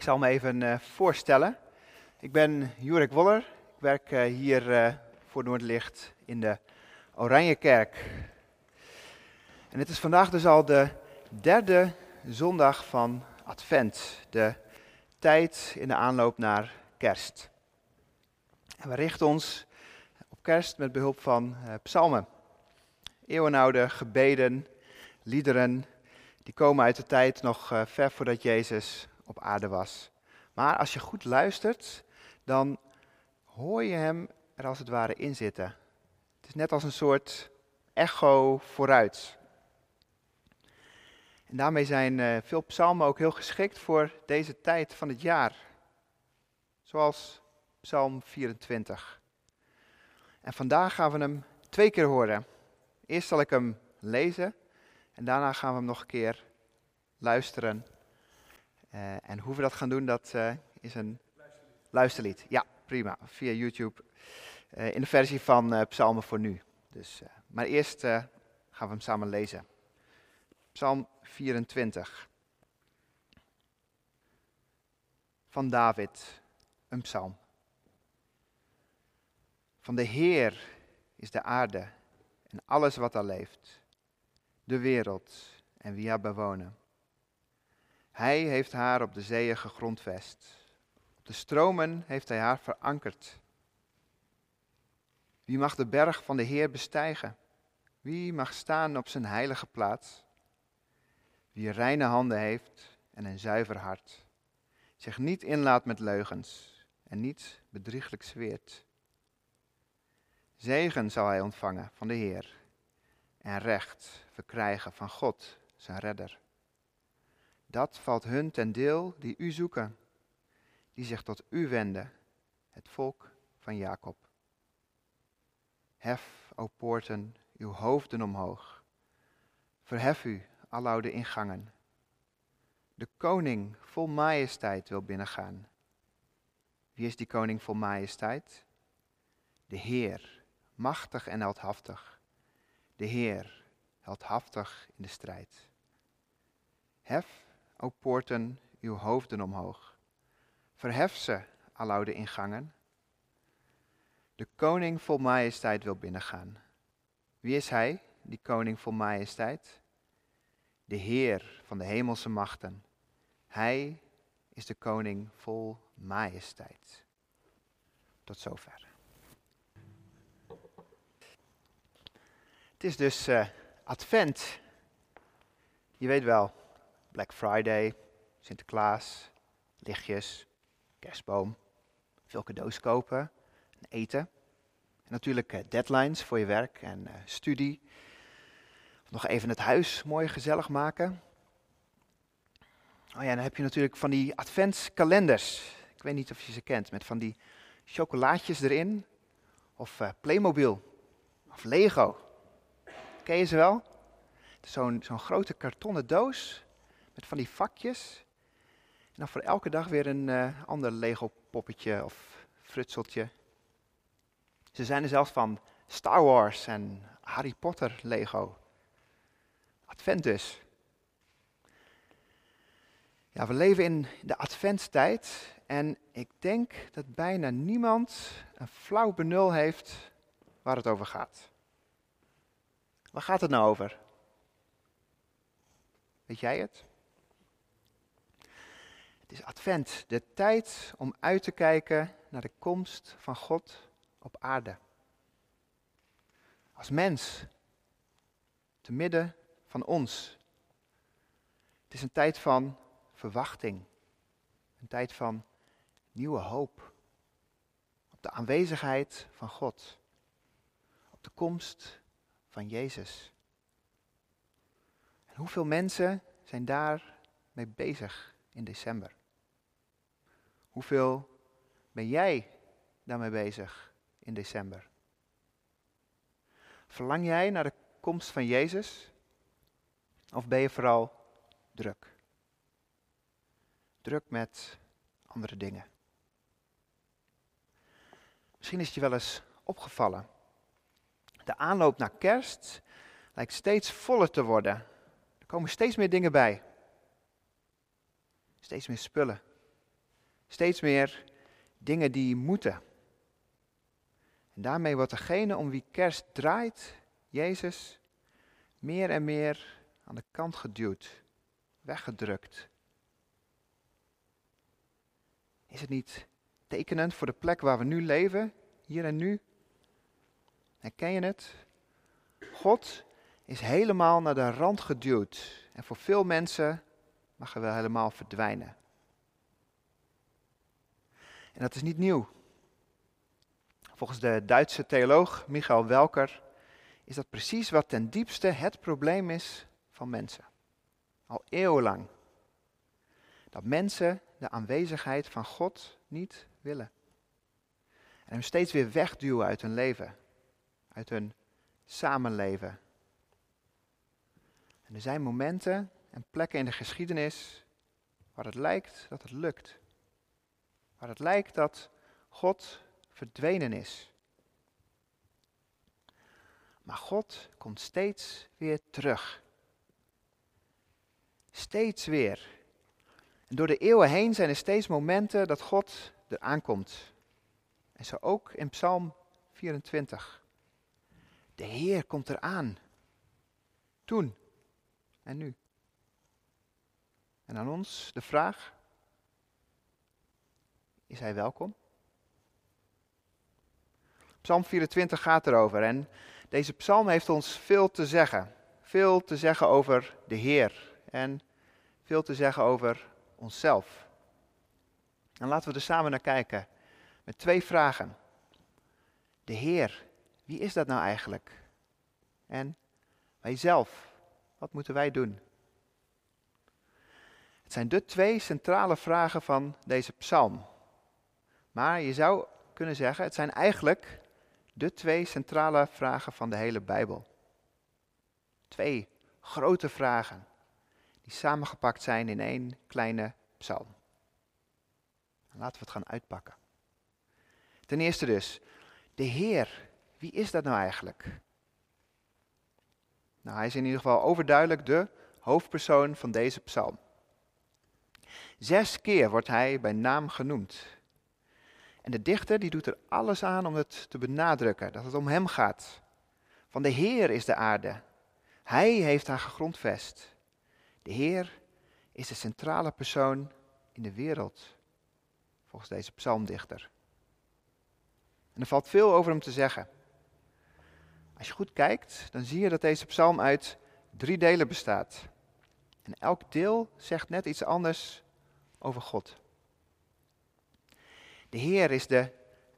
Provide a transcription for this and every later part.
Ik zal me even uh, voorstellen. Ik ben Jurek Woller. Ik werk uh, hier uh, voor Noordlicht in de Oranjekerk. En het is vandaag dus al de derde zondag van Advent. De tijd in de aanloop naar kerst. En we richten ons op kerst met behulp van psalmen. Eeuwenoude gebeden, liederen, die komen uit de tijd nog ver voordat Jezus op aarde was. Maar als je goed luistert, dan hoor je hem er als het ware in zitten. Het is net als een soort echo vooruit. En daarmee zijn uh, veel psalmen ook heel geschikt voor deze tijd van het jaar. Zoals Psalm 24. En vandaag gaan we hem twee keer horen. Eerst zal ik hem lezen en daarna gaan we hem nog een keer luisteren en hoe we dat gaan doen, dat uh, is een luisterlied. Ja, prima. Via YouTube. Uh, in de versie van Psalmen voor nu. Dus, maar eerst gaan we hem samen lezen. Psalm 24. Van David, een psalm. Van de Heer is de aarde en alles wat er leeft, de wereld en wie haar bewonen. Hij heeft haar op de zeeën gegrondvest. Op de stromen heeft hij haar verankerd. Wie mag de berg van de Heer bestijgen? Wie mag staan op zijn heilige plaats? Wie reine handen heeft en een zuiver hart, zich niet inlaat met leugens en niet bedrieglijk zweert. Zegen zal hij ontvangen van de Heer en recht verkrijgen van God, zijn redder. Dat valt hun ten deel die u zoeken, die zich tot u wenden, het volk van Jacob. Hef, o poorten, uw hoofden omhoog. Verhef u, aloude ingangen. De koning vol majesteit wil binnengaan. Wie is die koning vol majesteit? De Heer, machtig en heldhaftig. De Heer, heldhaftig in de strijd. Hef, o poorten, uw hoofden omhoog. Verhef ze, aloude ingangen. De koning vol majesteit wil binnengaan. Wie is hij, die koning vol majesteit? De Heer van de hemelse machten. Hij is de koning vol majesteit. Tot zover. Het is dus uh, advent. Je weet wel, Black Friday, Sinterklaas, lichtjes, kerstboom, veel cadeaus kopen en eten. En natuurlijk uh, deadlines voor je werk en uh, studie. Nog even het huis mooi gezellig maken. Oh ja, dan heb je natuurlijk van die adventskalenders. Ik weet niet of je ze kent, met van die chocolaatjes erin. Of uh, Playmobil. Of Lego. Ken je ze wel? Zo'n zo'n grote kartonnen doos van die vakjes. En dan voor elke dag weer een uh, ander Lego poppetje of frutseltje. Ze zijn er zelfs van Star Wars en Harry Potter Lego. Advent dus. Ja, we leven in de adventstijd en ik denk dat bijna niemand een flauw benul heeft waar het over gaat. Waar gaat het nou over? Weet jij het? Het is advent, de tijd om uit te kijken naar de komst van God op aarde. Als mens, te midden van ons. Het is een tijd van verwachting, een tijd van nieuwe hoop. Op de aanwezigheid van God, op de komst van Jezus. En hoeveel mensen zijn daarmee bezig in december? Hoeveel ben jij daarmee bezig in december? Verlang jij naar de komst van Jezus? Of ben je vooral druk? Druk met andere dingen. Misschien is het je wel eens opgevallen. De aanloop naar kerst lijkt steeds voller te worden. Er komen steeds meer dingen bij. Steeds meer spullen Steeds meer dingen die moeten. En daarmee wordt degene om wie kerst draait, Jezus, meer en meer aan de kant geduwd, weggedrukt. Is het niet tekenend voor de plek waar we nu leven, hier en nu? Herken je het? God is helemaal naar de rand geduwd. En voor veel mensen mag hij wel helemaal verdwijnen. En dat is niet nieuw. Volgens de Duitse theoloog Michael Welker is dat precies wat ten diepste het probleem is van mensen. Al eeuwenlang. Dat mensen de aanwezigheid van God niet willen. En hem steeds weer wegduwen uit hun leven, uit hun samenleven. En er zijn momenten en plekken in de geschiedenis waar het lijkt dat het lukt. Waar het lijkt dat God verdwenen is. Maar God komt steeds weer terug. Steeds weer. En door de eeuwen heen zijn er steeds momenten dat God er aankomt. En zo ook in Psalm 24. De Heer komt eraan. Toen en nu. En aan ons de vraag: is Hij welkom? Psalm 24 gaat erover en deze psalm heeft ons veel te zeggen. Veel te zeggen over de Heer en veel te zeggen over onszelf. En laten we er samen naar kijken met twee vragen. De Heer, wie is dat nou eigenlijk? En wij zelf, wat moeten wij doen? Het zijn de twee centrale vragen van deze psalm. Maar je zou kunnen zeggen, het zijn eigenlijk de twee centrale vragen van de hele Bijbel. Twee grote vragen die samengepakt zijn in één kleine psalm. Laten we het gaan uitpakken. Ten eerste dus, de Heer, wie is dat nou eigenlijk? Nou, hij is in ieder geval overduidelijk de hoofdpersoon van deze psalm. Zes keer wordt hij bij naam genoemd. En de dichter die doet er alles aan om het te benadrukken, dat het om hem gaat. Van de Heer is de aarde. Hij heeft haar gegrondvest. De Heer is de centrale persoon in de wereld, volgens deze psalmdichter. En er valt veel over hem te zeggen. Als je goed kijkt, dan zie je dat deze psalm uit drie delen bestaat. En elk deel zegt net iets anders over God. De Heer is de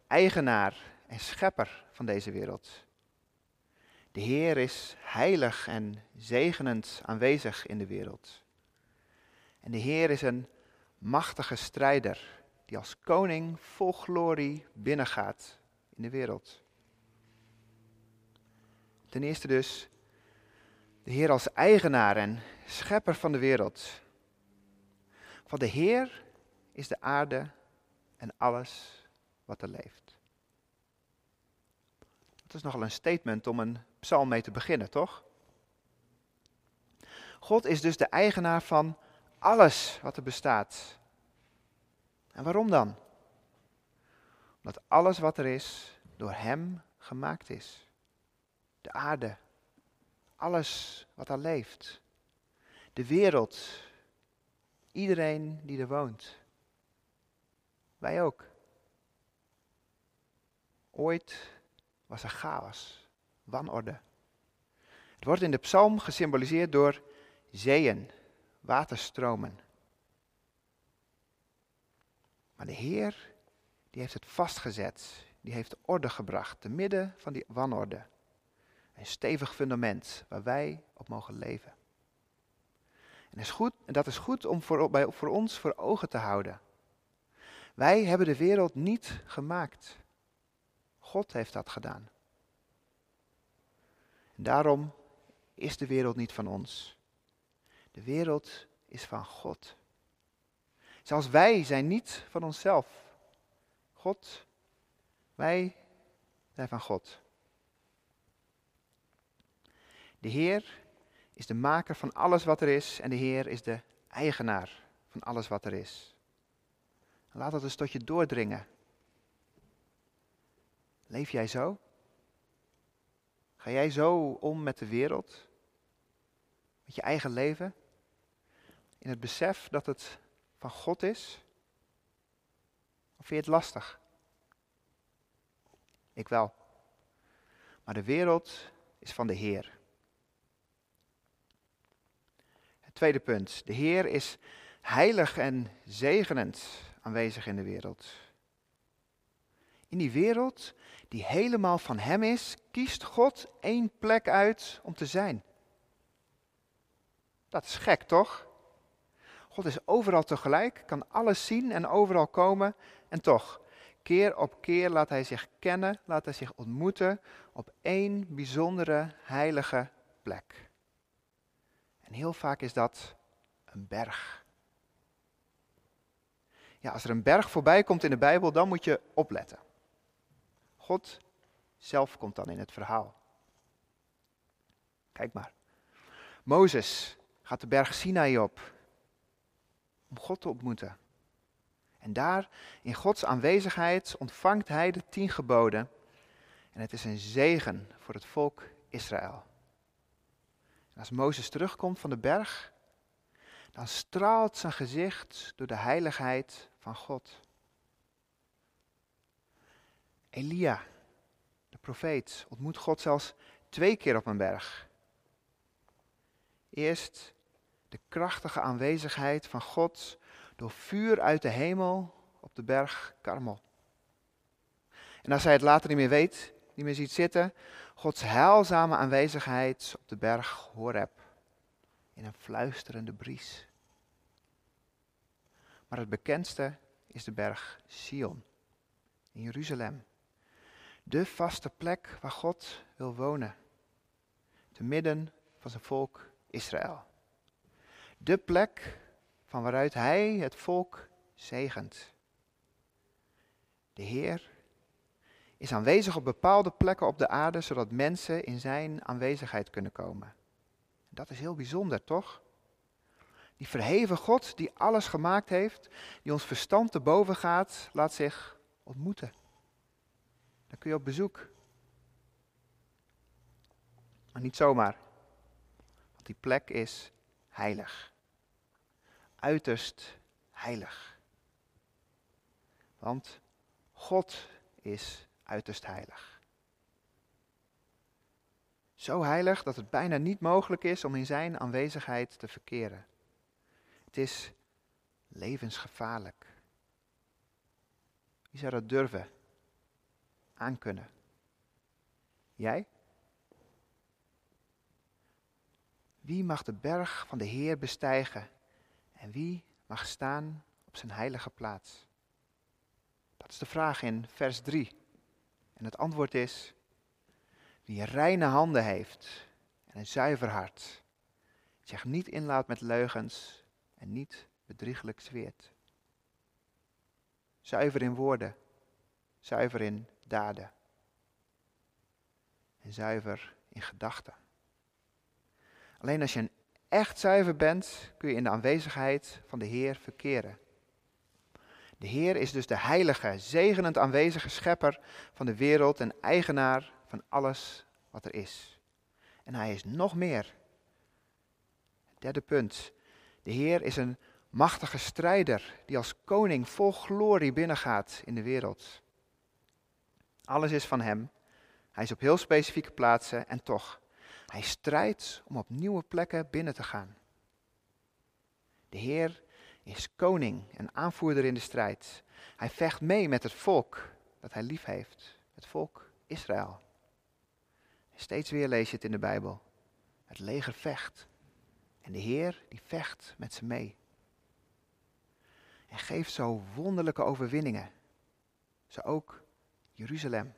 eigenaar en schepper van deze wereld. De Heer is heilig en zegenend aanwezig in de wereld. En de Heer is een machtige strijder die als koning vol glorie binnengaat in de wereld. Ten eerste dus de Heer als eigenaar en schepper van de wereld. Van de Heer is de aarde en alles wat er leeft. Dat is nogal een statement om een psalm mee te beginnen, toch? God is dus de eigenaar van alles wat er bestaat. En waarom dan? Omdat alles wat er is door Hem gemaakt is. De aarde, alles wat er leeft, de wereld, iedereen die er woont. Wij ook. Ooit was er chaos, wanorde. Het wordt in de psalm gesymboliseerd door zeeën, waterstromen. Maar de Heer, die heeft het vastgezet, die heeft orde gebracht, te midden van die wanorde. Een stevig fundament waar wij op mogen leven. En dat is goed, dat is goed om voor, bij, voor ons voor ogen te houden. Wij hebben de wereld niet gemaakt. God heeft dat gedaan. En daarom is de wereld niet van ons. De wereld is van God. Zelfs wij zijn niet van onszelf. God, wij zijn van God. De Heer is de maker van alles wat er is en de Heer is de eigenaar van alles wat er is. Laat dat eens tot je doordringen. Leef jij zo? Ga jij zo om met de wereld? Met je eigen leven? In het besef dat het van God is? Of vind je het lastig? Ik wel. Maar de wereld is van de Heer. Het tweede punt. De Heer is heilig en zegenend aanwezig in de wereld. In die wereld die helemaal van Hem is, kiest God één plek uit om te zijn. Dat is gek, toch? God is overal tegelijk, kan alles zien en overal komen. En toch, keer op keer laat Hij zich kennen, laat Hij zich ontmoeten op één bijzondere heilige plek. En heel vaak is dat een berg. Ja, als er een berg voorbij komt in de Bijbel, dan moet je opletten. God zelf komt dan in het verhaal. Kijk maar. Mozes gaat de berg Sinai op om God te ontmoeten. En daar, in Gods aanwezigheid, ontvangt hij de tien geboden. En het is een zegen voor het volk Israël. En als Mozes terugkomt van de berg, dan straalt zijn gezicht door de heiligheid van God. Elia, de profeet, ontmoet God zelfs twee keer op een berg. Eerst de krachtige aanwezigheid van God door vuur uit de hemel op de berg Karmel. En als hij het later niet meer weet, niet meer ziet zitten, Gods heilzame aanwezigheid op de berg Horeb in een fluisterende bries. Maar het bekendste is de berg Sion in Jeruzalem. De vaste plek waar God wil wonen, te midden van zijn volk Israël. De plek van waaruit Hij het volk zegent. De Heer is aanwezig op bepaalde plekken op de aarde, zodat mensen in Zijn aanwezigheid kunnen komen. Dat is heel bijzonder, toch? Die verheven God die alles gemaakt heeft, die ons verstand te boven gaat, laat zich ontmoeten. Dan kun je op bezoek. Maar niet zomaar. Want die plek is heilig. Uiterst heilig. Want God is uiterst heilig. Zo heilig dat het bijna niet mogelijk is om in zijn aanwezigheid te verkeren. Het is levensgevaarlijk. Wie zou dat durven? Aankunnen? Jij? Wie mag de berg van de Heer bestijgen en wie mag staan op zijn heilige plaats? Dat is de vraag in vers 3. En het antwoord is, wie reine handen heeft en een zuiver hart, zich niet inlaat met leugens en niet bedrieglijk zweert. Zuiver in woorden, zuiver in daden en zuiver in gedachten. Alleen als je echt zuiver bent, kun je in de aanwezigheid van de Heer verkeren. De Heer is dus de heilige, zegenend aanwezige schepper van de wereld en eigenaar van alles wat er is. En hij is nog meer. derde punt. De Heer is een machtige strijder die als koning vol glorie binnengaat in de wereld. Alles is van hem. Hij is op heel specifieke plaatsen en toch, hij strijdt om op nieuwe plekken binnen te gaan. De Heer is koning en aanvoerder in de strijd. Hij vecht mee met het volk dat hij lief heeft, het volk Israël. steeds weer lees je het in de Bijbel. Het leger vecht en de Heer die vecht met ze mee. En geeft zo wonderlijke overwinningen. Zo ook Jeruzalem.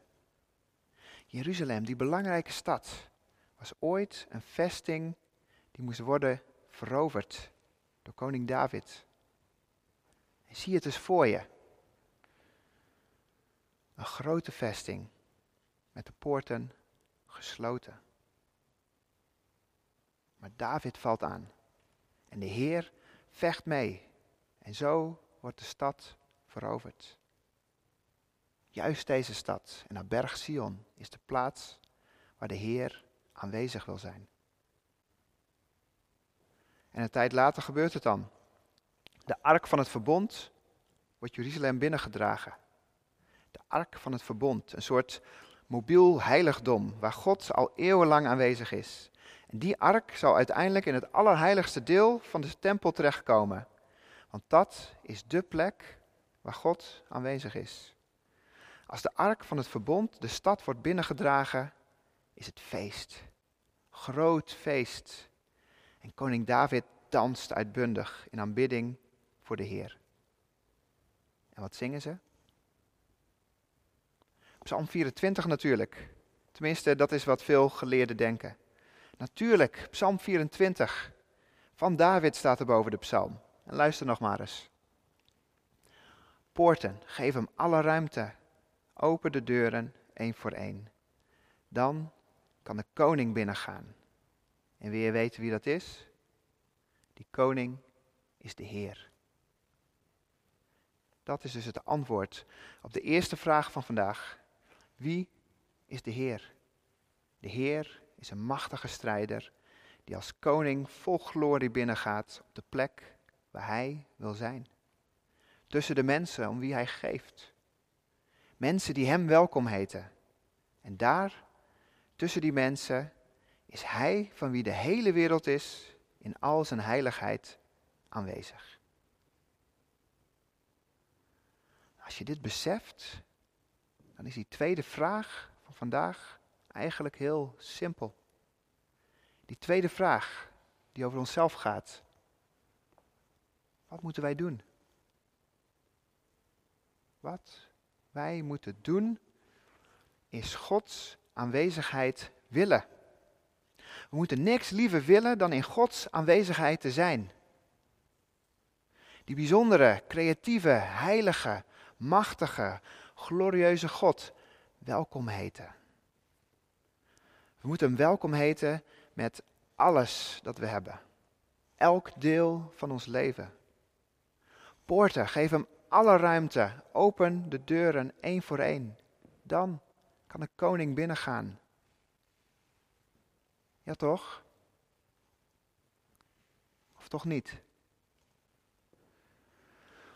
Jeruzalem, die belangrijke stad, was ooit een vesting die moest worden veroverd door koning David. En zie het eens voor je. Een grote vesting met de poorten gesloten. Maar David valt aan en de Heer vecht mee. En zo wordt de stad veroverd. Juist deze stad en naar berg Sion is de plaats waar de Heer aanwezig wil zijn. En een tijd later gebeurt het dan. De ark van het verbond wordt Jeruzalem binnengedragen. De ark van het verbond, een soort mobiel heiligdom waar God al eeuwenlang aanwezig is. Die ark zal uiteindelijk in het allerheiligste deel van de tempel terechtkomen. Want dat is de plek waar God aanwezig is. Als de ark van het verbond de stad wordt binnengedragen, is het feest. Groot feest. En koning David danst uitbundig in aanbidding voor de Heer. En wat zingen ze? Psalm 24 natuurlijk. Tenminste, dat is wat veel geleerden denken. Natuurlijk, Psalm 24. Van David staat er boven de psalm. En luister nog maar eens. Poorten, geef hem alle ruimte. Open de deuren, één voor één. Dan kan de koning binnengaan. En wil je weten wie dat is? Die koning is de Heer. Dat is dus het antwoord op de eerste vraag van vandaag. Wie is de Heer? De Heer is een machtige strijder die als koning vol glorie binnengaat op de plek waar hij wil zijn. Tussen de mensen om wie hij geeft. Mensen die hem welkom heten. En daar, tussen die mensen, is hij van wie de hele wereld is in al zijn heiligheid aanwezig. Als je dit beseft, dan is die tweede vraag van vandaag eigenlijk heel simpel. Die tweede vraag die over onszelf gaat. Wat moeten wij doen? Wat wij moeten doen is Gods aanwezigheid willen. We moeten niks liever willen dan in Gods aanwezigheid te zijn. Die bijzondere, creatieve, heilige, machtige, glorieuze God welkom heten. We moeten hem welkom heten met alles dat we hebben. Elk deel van ons leven. Poorten, geef hem alle ruimte. Open de deuren één voor één. Dan kan de koning binnengaan. Ja toch? Of toch niet?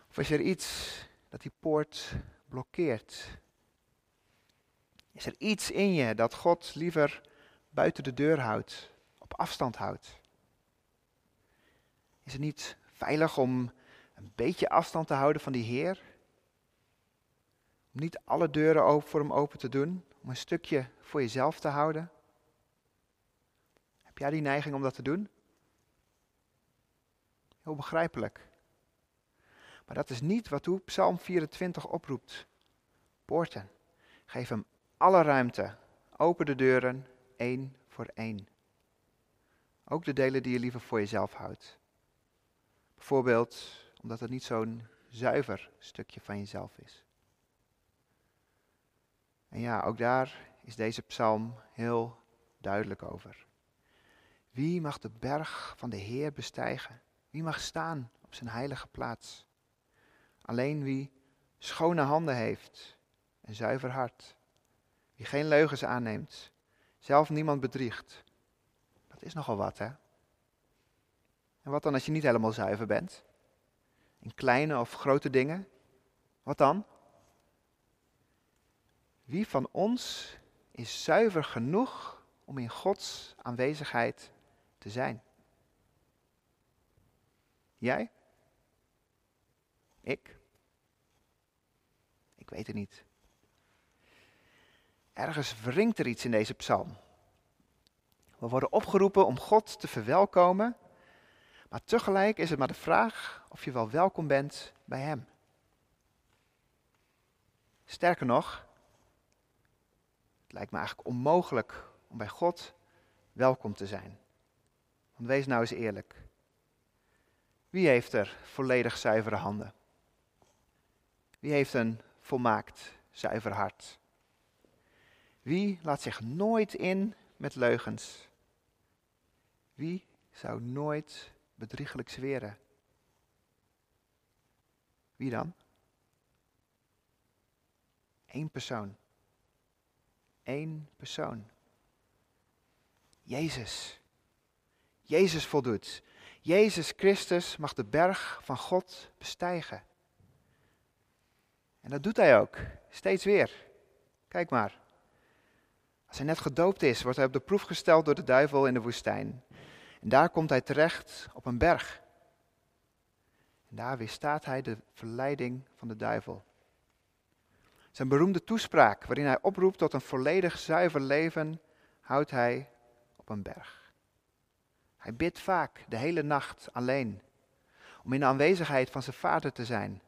Of is er iets dat die poort blokkeert? Is er iets in je dat God liever buiten de deur houdt, op afstand houdt? Is het niet veilig om een beetje afstand te houden van die Heer? Om niet alle deuren open voor hem open te doen, om een stukje voor jezelf te houden? Heb jij die neiging om dat te doen? Heel begrijpelijk. Maar dat is niet wat Psalm 24 oproept. Poorten, geef hem alle ruimte. Open de deuren, één voor één. Ook de delen die je liever voor jezelf houdt. Bijvoorbeeld omdat het niet zo'n zuiver stukje van jezelf is. En ja, ook daar is deze psalm heel duidelijk over. Wie mag de berg van de Heer bestijgen? Wie mag staan op zijn heilige plaats? Alleen wie schone handen heeft, een zuiver hart, wie geen leugens aanneemt, zelf niemand bedriegt. Dat is nogal wat, hè? En wat dan als je niet helemaal zuiver bent? In kleine of grote dingen? Wat dan? Wie van ons is zuiver genoeg om in Gods aanwezigheid te zijn? Jij? Ik? Ik weet het niet. Ergens wringt er iets in deze psalm. We worden opgeroepen om God te verwelkomen, maar tegelijk is het maar de vraag of je wel welkom bent bij Hem. Sterker nog, het lijkt me eigenlijk onmogelijk om bij God welkom te zijn. Want wees nou eens eerlijk. Wie heeft er volledig zuivere handen? Wie heeft een volmaakt zuiver hart? Wie laat zich nooit in met leugens? Wie zou nooit bedriegelijk zweren? Wie dan? Eén persoon. Eén persoon. Jezus. Jezus voldoet. Jezus Christus mag de berg van God bestijgen. En dat doet hij ook, steeds weer. Kijk maar. Als hij net gedoopt is, wordt hij op de proef gesteld door de duivel in de woestijn. En daar komt hij terecht op een berg. En daar weerstaat hij de verleiding van de duivel. Zijn beroemde toespraak, waarin hij oproept tot een volledig zuiver leven, houdt hij op een berg. Hij bidt vaak de hele nacht alleen, om in de aanwezigheid van zijn vader te zijn.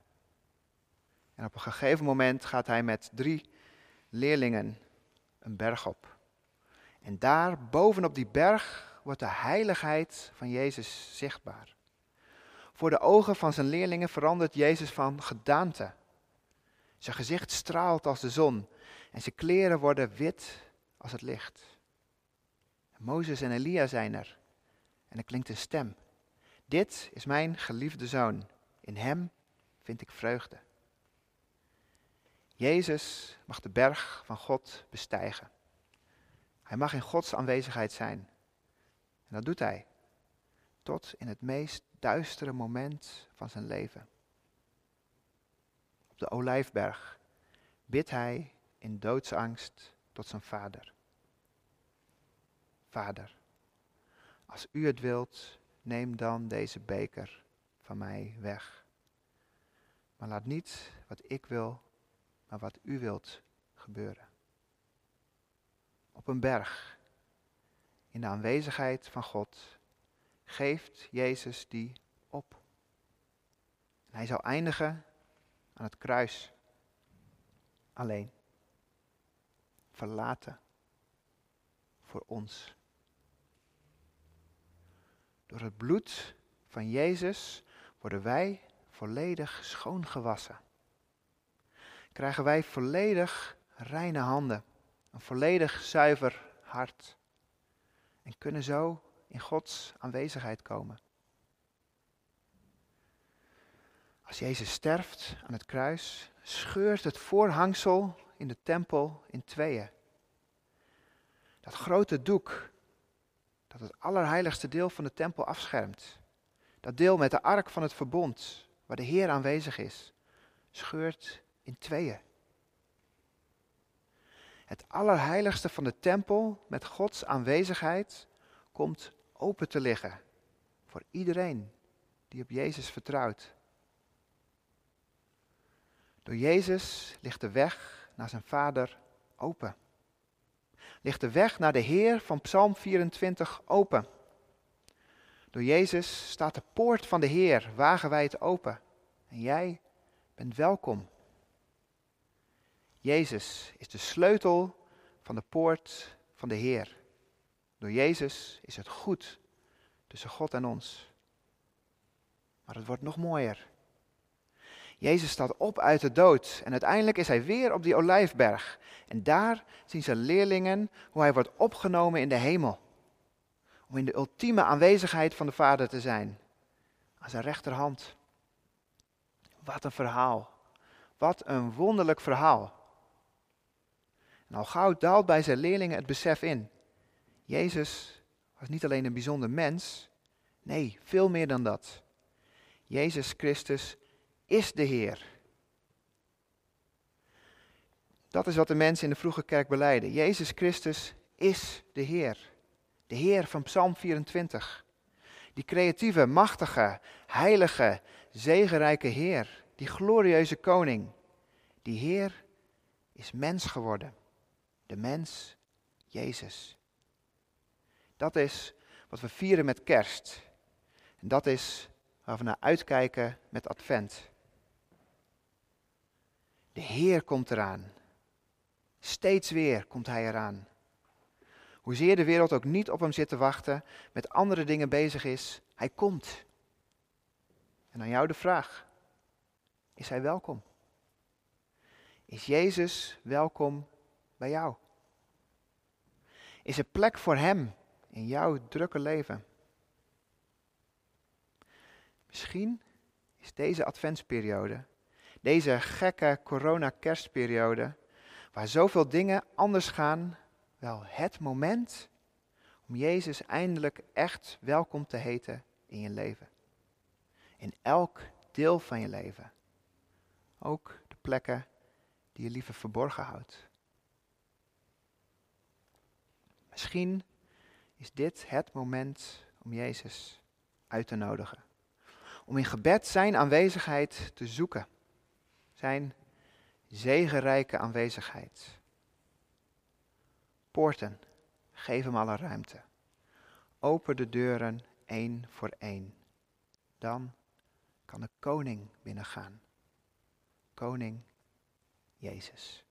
En op een gegeven moment gaat hij met drie leerlingen een berg op. En daar, bovenop die berg, wordt de heiligheid van Jezus zichtbaar. Voor de ogen van zijn leerlingen verandert Jezus van gedaante. Zijn gezicht straalt als de zon en zijn kleren worden wit als het licht. Mozes en Elia zijn er en er klinkt een stem. Dit is mijn geliefde zoon, in hem vind ik vreugde. Jezus mag de berg van God bestijgen. Hij mag in Gods aanwezigheid zijn. En dat doet hij. Tot in het meest duistere moment van zijn leven. Op de olijfberg bidt hij in doodsangst tot zijn vader. Vader, als u het wilt, neem dan deze beker van mij weg. Maar laat niet wat ik wil, maar wat u wilt gebeuren. Op een berg, in de aanwezigheid van God, geeft Jezus die op. Hij zou eindigen aan het kruis. Alleen. Verlaten. Voor ons. Door het bloed van Jezus worden wij volledig schoongewassen. Krijgen wij volledig reine handen, een volledig zuiver hart. En kunnen zo in Gods aanwezigheid komen. Als Jezus sterft aan het kruis, scheurt het voorhangsel in de tempel in tweeën. Dat grote doek dat het allerheiligste deel van de tempel afschermt. Dat deel met de ark van het verbond, waar de Heer aanwezig is, scheurt in tweeën. Het allerheiligste van de tempel met Gods aanwezigheid komt open te liggen voor iedereen die op Jezus vertrouwt. Door Jezus ligt de weg naar zijn Vader open ligt de weg naar de Heer van Psalm 24 open. Door Jezus staat de poort van de Heer wagenwijd open. En jij bent welkom. Jezus is de sleutel van de poort van de Heer. Door Jezus is het goed tussen God en ons. Maar het wordt nog mooier. Jezus staat op uit de dood en uiteindelijk is hij weer op die olijfberg. En daar zien zijn leerlingen hoe hij wordt opgenomen in de hemel. Om in de ultieme aanwezigheid van de Vader te zijn. Aan zijn rechterhand. Wat een verhaal. Wat een wonderlijk verhaal. Al gauw daalt bij zijn leerlingen het besef in. Jezus was niet alleen een bijzonder mens. Nee, veel meer dan dat. Jezus Christus is de Heer. Dat is wat de mensen in de vroege kerk beleiden. Jezus Christus is de Heer. De Heer van Psalm 24. Die creatieve, machtige, heilige, zegenrijke Heer. Die glorieuze koning. Die Heer is mens geworden. De mens, Jezus. Dat is wat we vieren met kerst. En dat is waar we naar uitkijken met advent. De Heer komt eraan. Steeds weer komt Hij eraan. Hoezeer de wereld ook niet op Hem zit te wachten, met andere dingen bezig is, Hij komt. En aan jou de vraag, is Hij welkom? Is Jezus welkom bij jou? Is er plek voor Hem in jouw drukke leven? Misschien is deze adventsperiode deze gekke corona-kerstperiode Waar zoveel dingen anders gaan, wel het moment om Jezus eindelijk echt welkom te heten in je leven. In elk deel van je leven. Ook de plekken die je liever verborgen houdt. Misschien is dit het moment om Jezus uit te nodigen. Om in gebed zijn aanwezigheid te zoeken. Zijn zegenrijke aanwezigheid. Poorten, geef hem alle ruimte. Open de deuren één voor één. Dan kan de koning binnengaan. Koning Jezus.